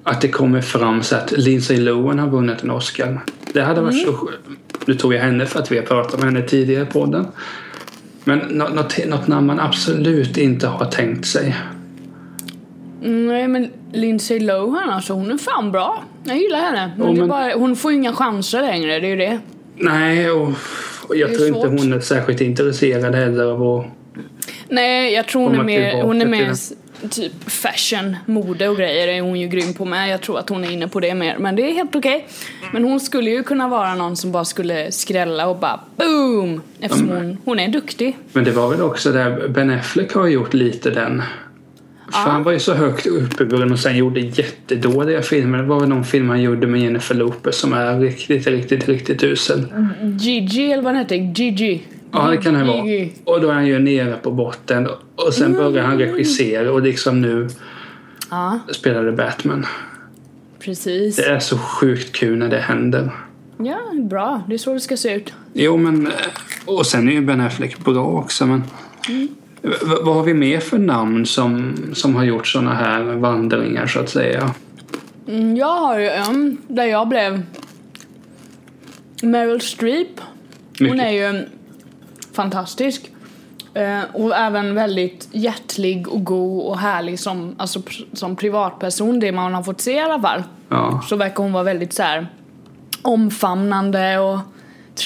Att det kommer fram så att Lindsay Lohan har vunnit en Oscar. Det hade varit så skönt. Nu tog jag henne för att vi har pratat med henne tidigare i podden. Men nå- något, något namn man absolut inte har tänkt sig. Mm, Nej, men Lindsay Lohan alltså, hon är fan bra. Jag gillar henne. Men det är men- bara, hon får ju inga chanser längre, det är ju det. Nej, och, och jag Det tror inte svårt. hon är särskilt intresserad heller av att Nej, jag tror hon är mer, hon är mer det. typ fashion, mode och grejer är hon ju grym på med. Jag tror att hon är inne på det mer, men det är helt okej. Men hon skulle ju kunna vara någon som bara skulle skrälla och bara boom! Eftersom hon, hon är duktig. Men det var väl också där Ben Affleck har gjort lite den. För han var ju så högt uppburen och sen gjorde jättedåliga filmer. Det var väl någon film han gjorde med Jennifer Lopez som är riktigt, riktigt, riktigt usel. Gigi eller vad han heter, Gigi. Ja, det kan det vara. Och då är han ju nere på botten. Och sen börjar han regissera och liksom nu Ja, spelade Batman. precis. Det är så sjukt kul när det händer. Ja, bra. Det är så det ska se ut. Jo, men... Och sen är ju Ben Affleck bra också, men... V- vad har vi mer för namn som, som har gjort såna här vandringar, så att säga? Mm, jag har ju en där jag blev Meryl Streep. Hon Mycket. är ju fantastisk. Eh, och även väldigt hjärtlig och god och härlig som, alltså, som privatperson, det man har fått se i alla fall. Ja. Så verkar hon vara väldigt så här omfamnande och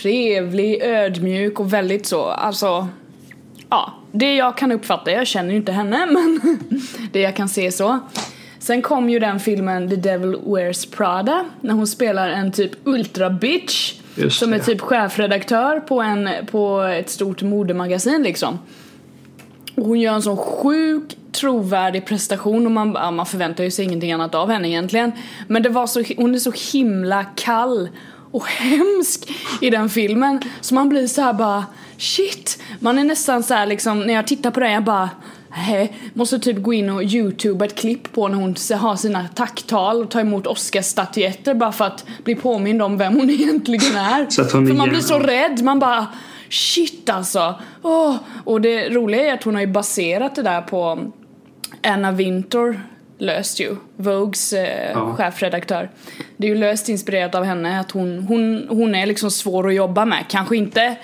trevlig, ödmjuk och väldigt så, alltså Ja, det jag kan uppfatta, jag känner ju inte henne men det jag kan se så. Sen kom ju den filmen The Devil Wears Prada när hon spelar en typ ultra bitch Just som det. är typ chefredaktör på, en, på ett stort modemagasin liksom. Och hon gör en sån sjuk trovärdig prestation och man, ja, man förväntar ju sig ingenting annat av henne egentligen. Men det var så, hon är så himla kall och hemsk i den filmen så man blir så här bara shit. Man är nästan så här liksom när jag tittar på den jag bara Nej, måste typ gå in och youtube ett klipp på när hon har sina tacktal och tar emot Oscarsstatyetter bara för att bli påmind om vem hon egentligen är. Hon för man blir så rädd, man bara shit alltså. Åh. Och det roliga är att hon har ju baserat det där på Anna Wintour löst ju, Vogues eh, Ja. chefredaktör. Det är ju löst inspirerat av henne att hon, hon, hon är liksom svår att jobba med. Kanske inte,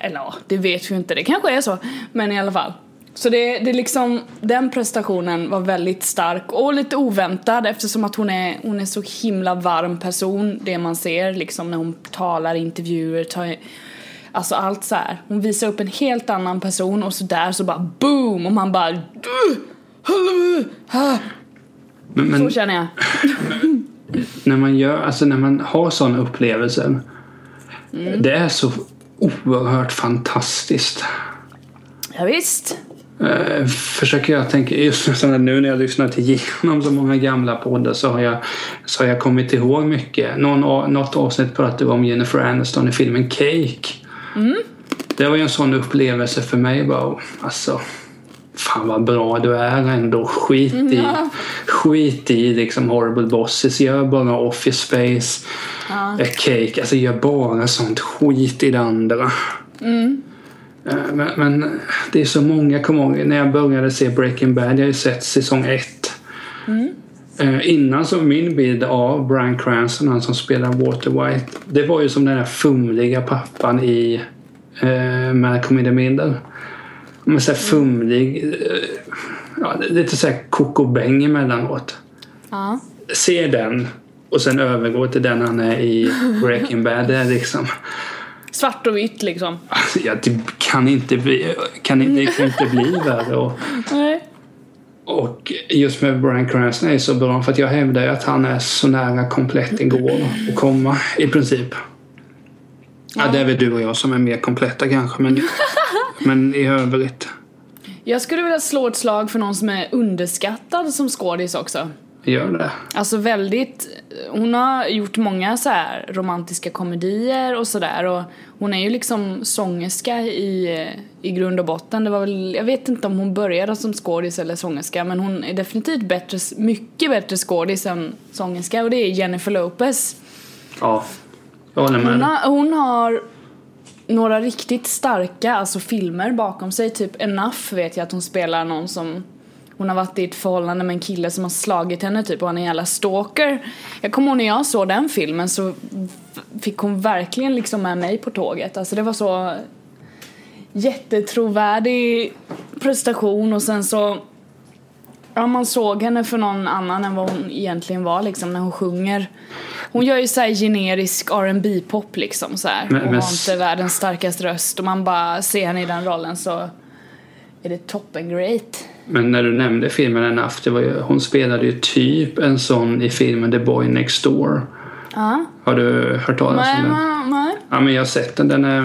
eller ja, det vet vi inte, det kanske är så. Men i alla fall. Så det, det är liksom, den prestationen var väldigt stark och lite oväntad eftersom att hon är, hon är så himla varm person, det man ser liksom när hon talar intervjuer, tar, alltså allt så här. Hon visar upp en helt annan person och så där så bara boom och man bara "Ugh! Ah!" Men, Så men känner jag. när man gör, alltså när man har sådana upplevelser. Mm. Det är så oerhört fantastiskt. Ja, visst. Eh, försöker jag tänka, just nu när jag lyssnat igenom så många gamla poddar så har jag, så har jag kommit ihåg mycket. Någon, något avsnitt pratade vi om Jennifer Aniston i filmen Cake. Det var ju en sån upplevelse för mig bara, alltså Fan vad bra du är ändå. Skit i, skit i liksom horrible bosses. Gör bara office space. eh, Cake. Alltså gör bara sånt skit i det andra. Eh, Men, men det är så många, kommer ihåg, när jag började se Breaking Bad, jag har ju sett säsong ett. Eh, Innan så min bild av Bryan Cranston, han som spelar Walter White, det var ju som den där fumliga pappan i eh, Malcolm in the Middle. Men så här fumlig, eh, ja, lite så här kokobäng emellanåt. Ja. Se den och sen övergå till den han är i Breaking Bad. Liksom... Svart och vitt liksom. Alltså, ja, det kan inte bli, kan inte, det kan inte bli värre. Och, Nej. och just med Bryan Cranston är så bra för att jag hävdar ju att han är så nära komplett det går att komma i princip. Ja. det är väl du och jag som är mer kompletta kanske men, men i övrigt. Jag skulle vilja slå ett slag för någon som är underskattad som skådis också. Gör det. Alltså väldigt, hon har gjort många så här romantiska komedier och sådär och hon är ju liksom sångerska i, i grund och botten. Det var väl, jag vet inte om hon började som skådis eller sångerska men hon är definitivt bättre, mycket bättre skådis än sångerska och det är Jennifer Lopez. Ja, jag håller med. Hon har, hon har några riktigt starka alltså filmer bakom sig. Typ Enough vet jag att hon spelar någon som hon har varit i ett förhållande med en kille som har slagit henne typ och han är en jävla stalker. Jag kommer ihåg när jag såg den filmen så fick hon verkligen liksom med mig på tåget. Alltså det var så jättetrovärdig prestation och sen så Ja, man såg henne för någon annan än vad hon egentligen var liksom när hon sjunger. Hon gör ju såhär generisk R&B pop liksom så här. Men- har inte världens starkaste röst och man bara ser henne i den rollen så är det toppen great. Men när du nämnde filmen Enough, det var ju, hon spelade ju typ en sån i filmen The Boy Next Door. Ja. Har du hört talas Nej, om den? nej, nej. Ja, men jag har sett den. Den är...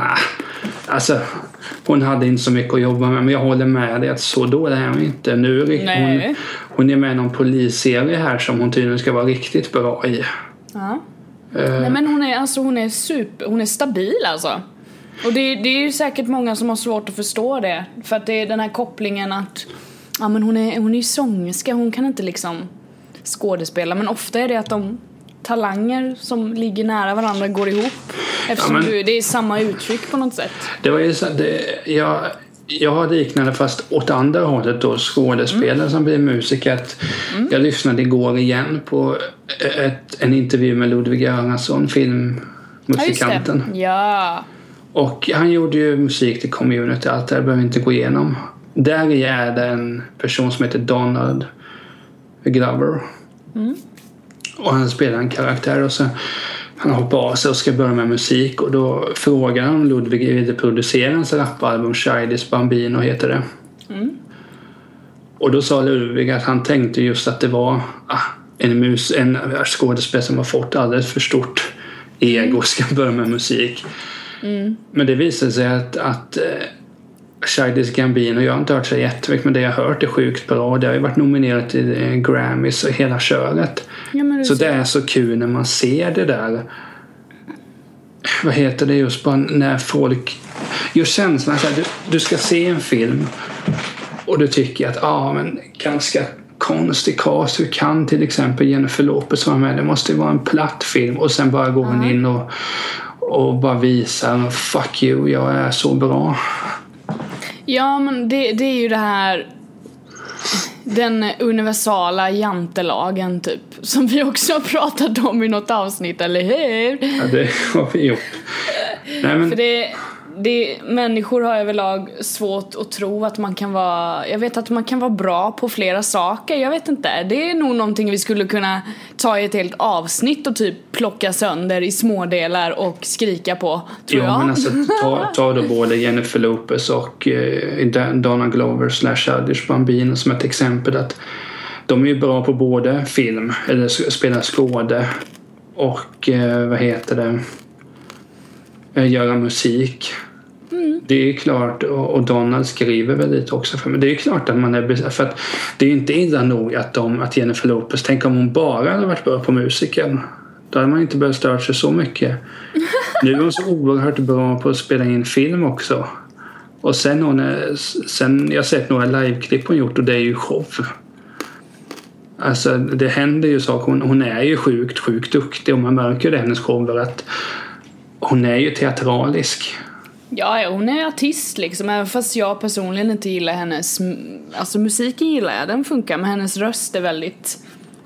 ah, Alltså, hon hade inte så mycket att jobba med. Men jag håller med dig att så dålig är hon inte. Nu Nej. hon, hon är med i någon polisserie här som hon tydligen ska vara riktigt bra i. Ja. Eh, Nej men hon är, alltså, hon är super, hon är stabil alltså. Och det, det är ju säkert många som har svårt att förstå det. För att det är den här kopplingen att, ja men hon är, hon är ju sångerska, hon kan inte liksom skådespela. Men ofta är det att de talanger som ligger nära varandra går ihop. Eftersom Ja, men- du, det är samma uttryck på något sätt. Det var ju så, det, jag, jag har liknande fast åt andra hållet då skådespelare som blir musiker. Att Jag lyssnade igår igen på ett, en intervju med Ludvig Göransson, Ja filmmusikanten. det. Ja. Och han gjorde ju musik till community, allt det där behöver vi inte gå igenom. Där är det en person som heter Donald Glover. Och han spelar en karaktär och så han hoppar av sig och ska börja med musik och då frågar han om Ludvig ville producera hans rapalbum Childish Bambino heter det. Och då sa Ludvig att han tänkte just att det var ah, en, mus, en skådespelare som har fått alldeles för stort ego ska börja med musik. Men det visade sig att, att eh, Childish Gambino, jag har inte hört så jättemycket men det jag har hört är sjukt bra. Det har ju varit nominerat till eh, Grammys och hela köret. ja Så det är så kul när man ser det där. Vad heter det just bara när folk... Just känslan här, du, du ska se en film och du tycker att ah, men ganska konstig cast. Hur kan till exempel Jennifer Lopez vara med? Det måste ju vara en platt film och sen bara går hon in och, och bara visar fuck you, jag är så bra. Ja men det, det är ju det här den universala jantelagen typ som vi också har pratat om i något avsnitt, eller hur? Ja, det har vi gjort. Nej, men, För det, det, människor har överlag svårt att tro att man kan vara, jag vet att man kan vara bra på flera saker, jag vet inte. Det är nog någonting vi skulle kunna ta i ett helt avsnitt och typ plocka sönder i smådelar och skrika på, tror Ja, jag. men alltså ta, ta då både Jennifer Lopez och eh, Donna Glover slash Childish Bambino som ett exempel att de är ju bra på både film, eller s- spelar skåde och eh, vad heter det, göra musik. Det är ju klart, och Donald skriver väl lite också för mig. Det är ju klart att man är för att det är ju inte illa nog att, de, att Jennifer Lopez, tänk om hon bara hade varit bra på musiken. Då hade man inte behövt störa sig så mycket. Nu är hon så oerhört bra på att spela in film också. Och sen hon är, sen jag har sett några liveklipp hon gjort och det är ju show. Alltså det händer ju saker. Hon, hon är ju sjukt, sjukt duktig och man märker det i hennes shower att hon är ju teatralisk. Ja, hon är artist liksom, även fast jag personligen inte gillar hennes, alltså musiken gillar jag, den funkar, men hennes röst är väldigt,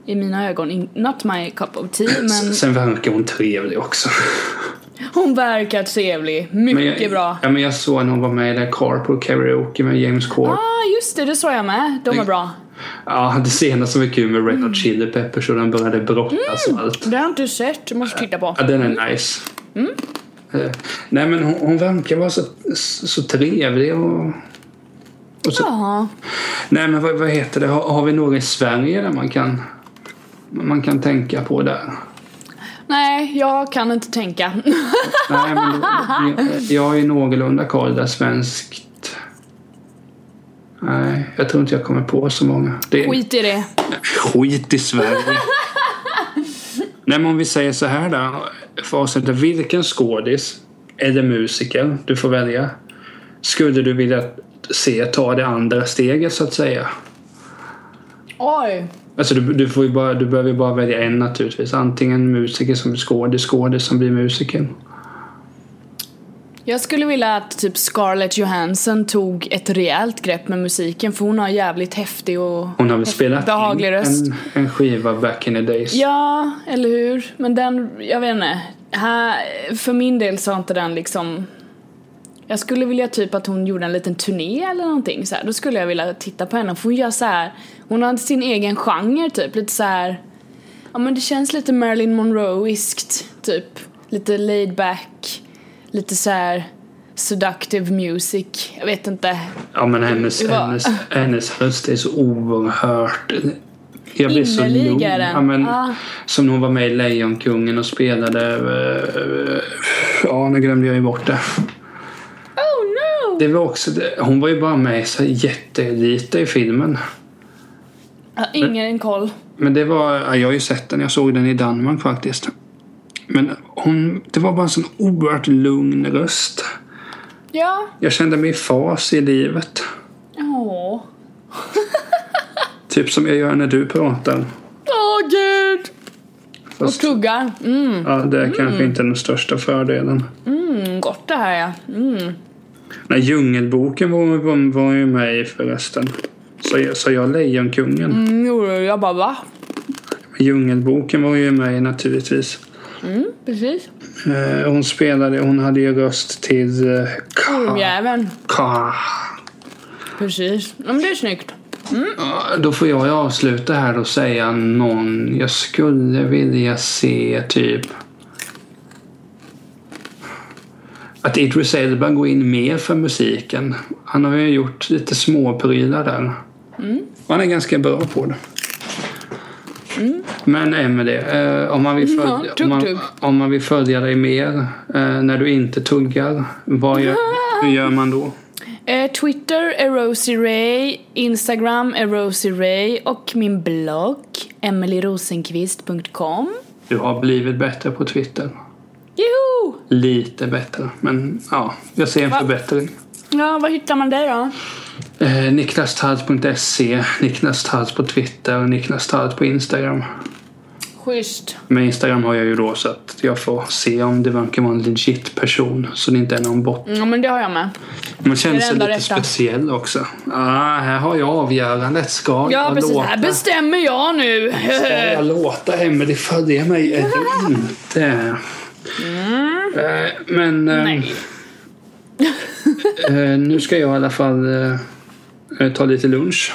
i mina ögon, not my cup of tea, men Sen verkar hon trevlig också. hon verkar trevlig, mycket jag, bra. Ja, men jag såg när hon var med i det Carpool Karaoke med James Corden. Ah, just det, det såg jag med, de var bra. Ja, det senaste som var kul med Red Hot Chili Peppers och den började brottas och allt. Det har jag inte sett, du måste titta på. Ja, den är nice. Eh, Nej, men hon, hon verkar vara så, så trevlig och... och så, Ja, Nej, men vad, vad heter det? Har, har vi några i Sverige där man kan, man kan tänka på där? nej, jag kan inte tänka. Nej, men jag, jag är någorlunda koll där svenskt. Nej, jag tror inte jag kommer på så många. Det är, Skit i det. Skit i Sverige. Nej men om vi säger så här då. För sätta vilken skådis eller musiker du får välja. Skulle du vilja se ta det andra steget så att säga? Oj. Alltså du, du, får bara, du behöver ju bara välja en naturligtvis. Antingen musiker som skådis, skådis som blir musiker. Jag skulle vilja att typ Scarlett Johansson tog ett rejält grepp med musiken för hon har jävligt häftig och Hon har väl spelat behaglig in röst. en, en skiva back in the days. Ja, eller hur? Men den, jag vet inte. Här, för min del så har inte den liksom... Jag skulle vilja typ att hon gjorde en liten turné eller någonting så här. Då skulle jag vilja titta på henne för hon gör så här. Hon har sin egen genre typ, lite så här. Ja men det känns lite Marilyn Monroe-iskt typ. Lite laid back. Lite så här seductive music. Jag vet inte. Ja men hennes, var- hennes, hennes röst är så oerhört... Jag blir så lugn. Ja, men, Ja. Som när hon var med i Lejonkungen och spelade... eh, ja, nu glömde jag ju bort det. Oh no! det var också, hon var ju bara med så jättelite i filmen. Jag har ingen koll. Men det var, ja, jag har ju sett den, jag såg den i Danmark faktiskt. Men hon, det var bara en sån oerhört lugn röst. Ja. Jag kände mig i fas i livet. Åh. Typ som jag gör när du pratar. Åh gud! Och Fast, tuggar. Mm, ja, det är kanske inte den största fördelen. mm, gott det här ja. Mm. Nej, Djungelboken var, var, var ju med i förresten. Så jag, så jag Lejonkungen. Mm, jo, jag bara va? Djungelboken var ju med naturligtvis. Mm, precis. Eh, hon spelade, hon hade ju röst till eh, Ka. Ormjäveln. Ka. Precis. Ja, men det är snyggt. Ja, Då får jag avsluta här och säga någon jag skulle vilja se typ att Idris Elba går in mer för musiken. Han har ju gjort lite småprylar där. Och han är ganska bra på det. Men Emelie, eh, om, man vill Ja, följa, tugg, om, man, om man vill följa dig mer eh, när du inte tuggar, vad gör, hur gör man då? Eh, Twitter är Rosie Ray, Instagram är Rosie Ray och min blogg emilyrosenqvist.com. Du har blivit bättre på Twitter. Joho! Lite bättre, men ja, jag ser en Va? förbättring. Ja, var hittar man dig då? Eh, Niklastart.se, Niklas Tart på Twitter, Niklas Tart på Instagram. Schysst. Med Instagram har jag ju då så att jag får se om det verkar vara en legit person så det inte är någon bott. Ja, men det har jag med. Man känner sig lite rätta. speciell också. Ah, här har jag avgörandet. Ska Ja, jag precis. låta, Här bestämmer jag nu. ska jag låta Emelie följa mig eller inte? Eh, men eh, Nej. eh, nu ska jag i alla fall eh, ta lite lunch.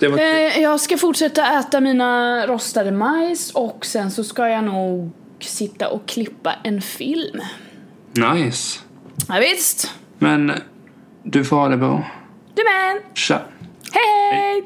Var... Eh, jag ska fortsätta äta mina rostade majs och sen så ska jag nog sitta och klippa en film. Nice. Ja, visst. Men du får ha det bra. Du med. Tja. Hej, hej. hej.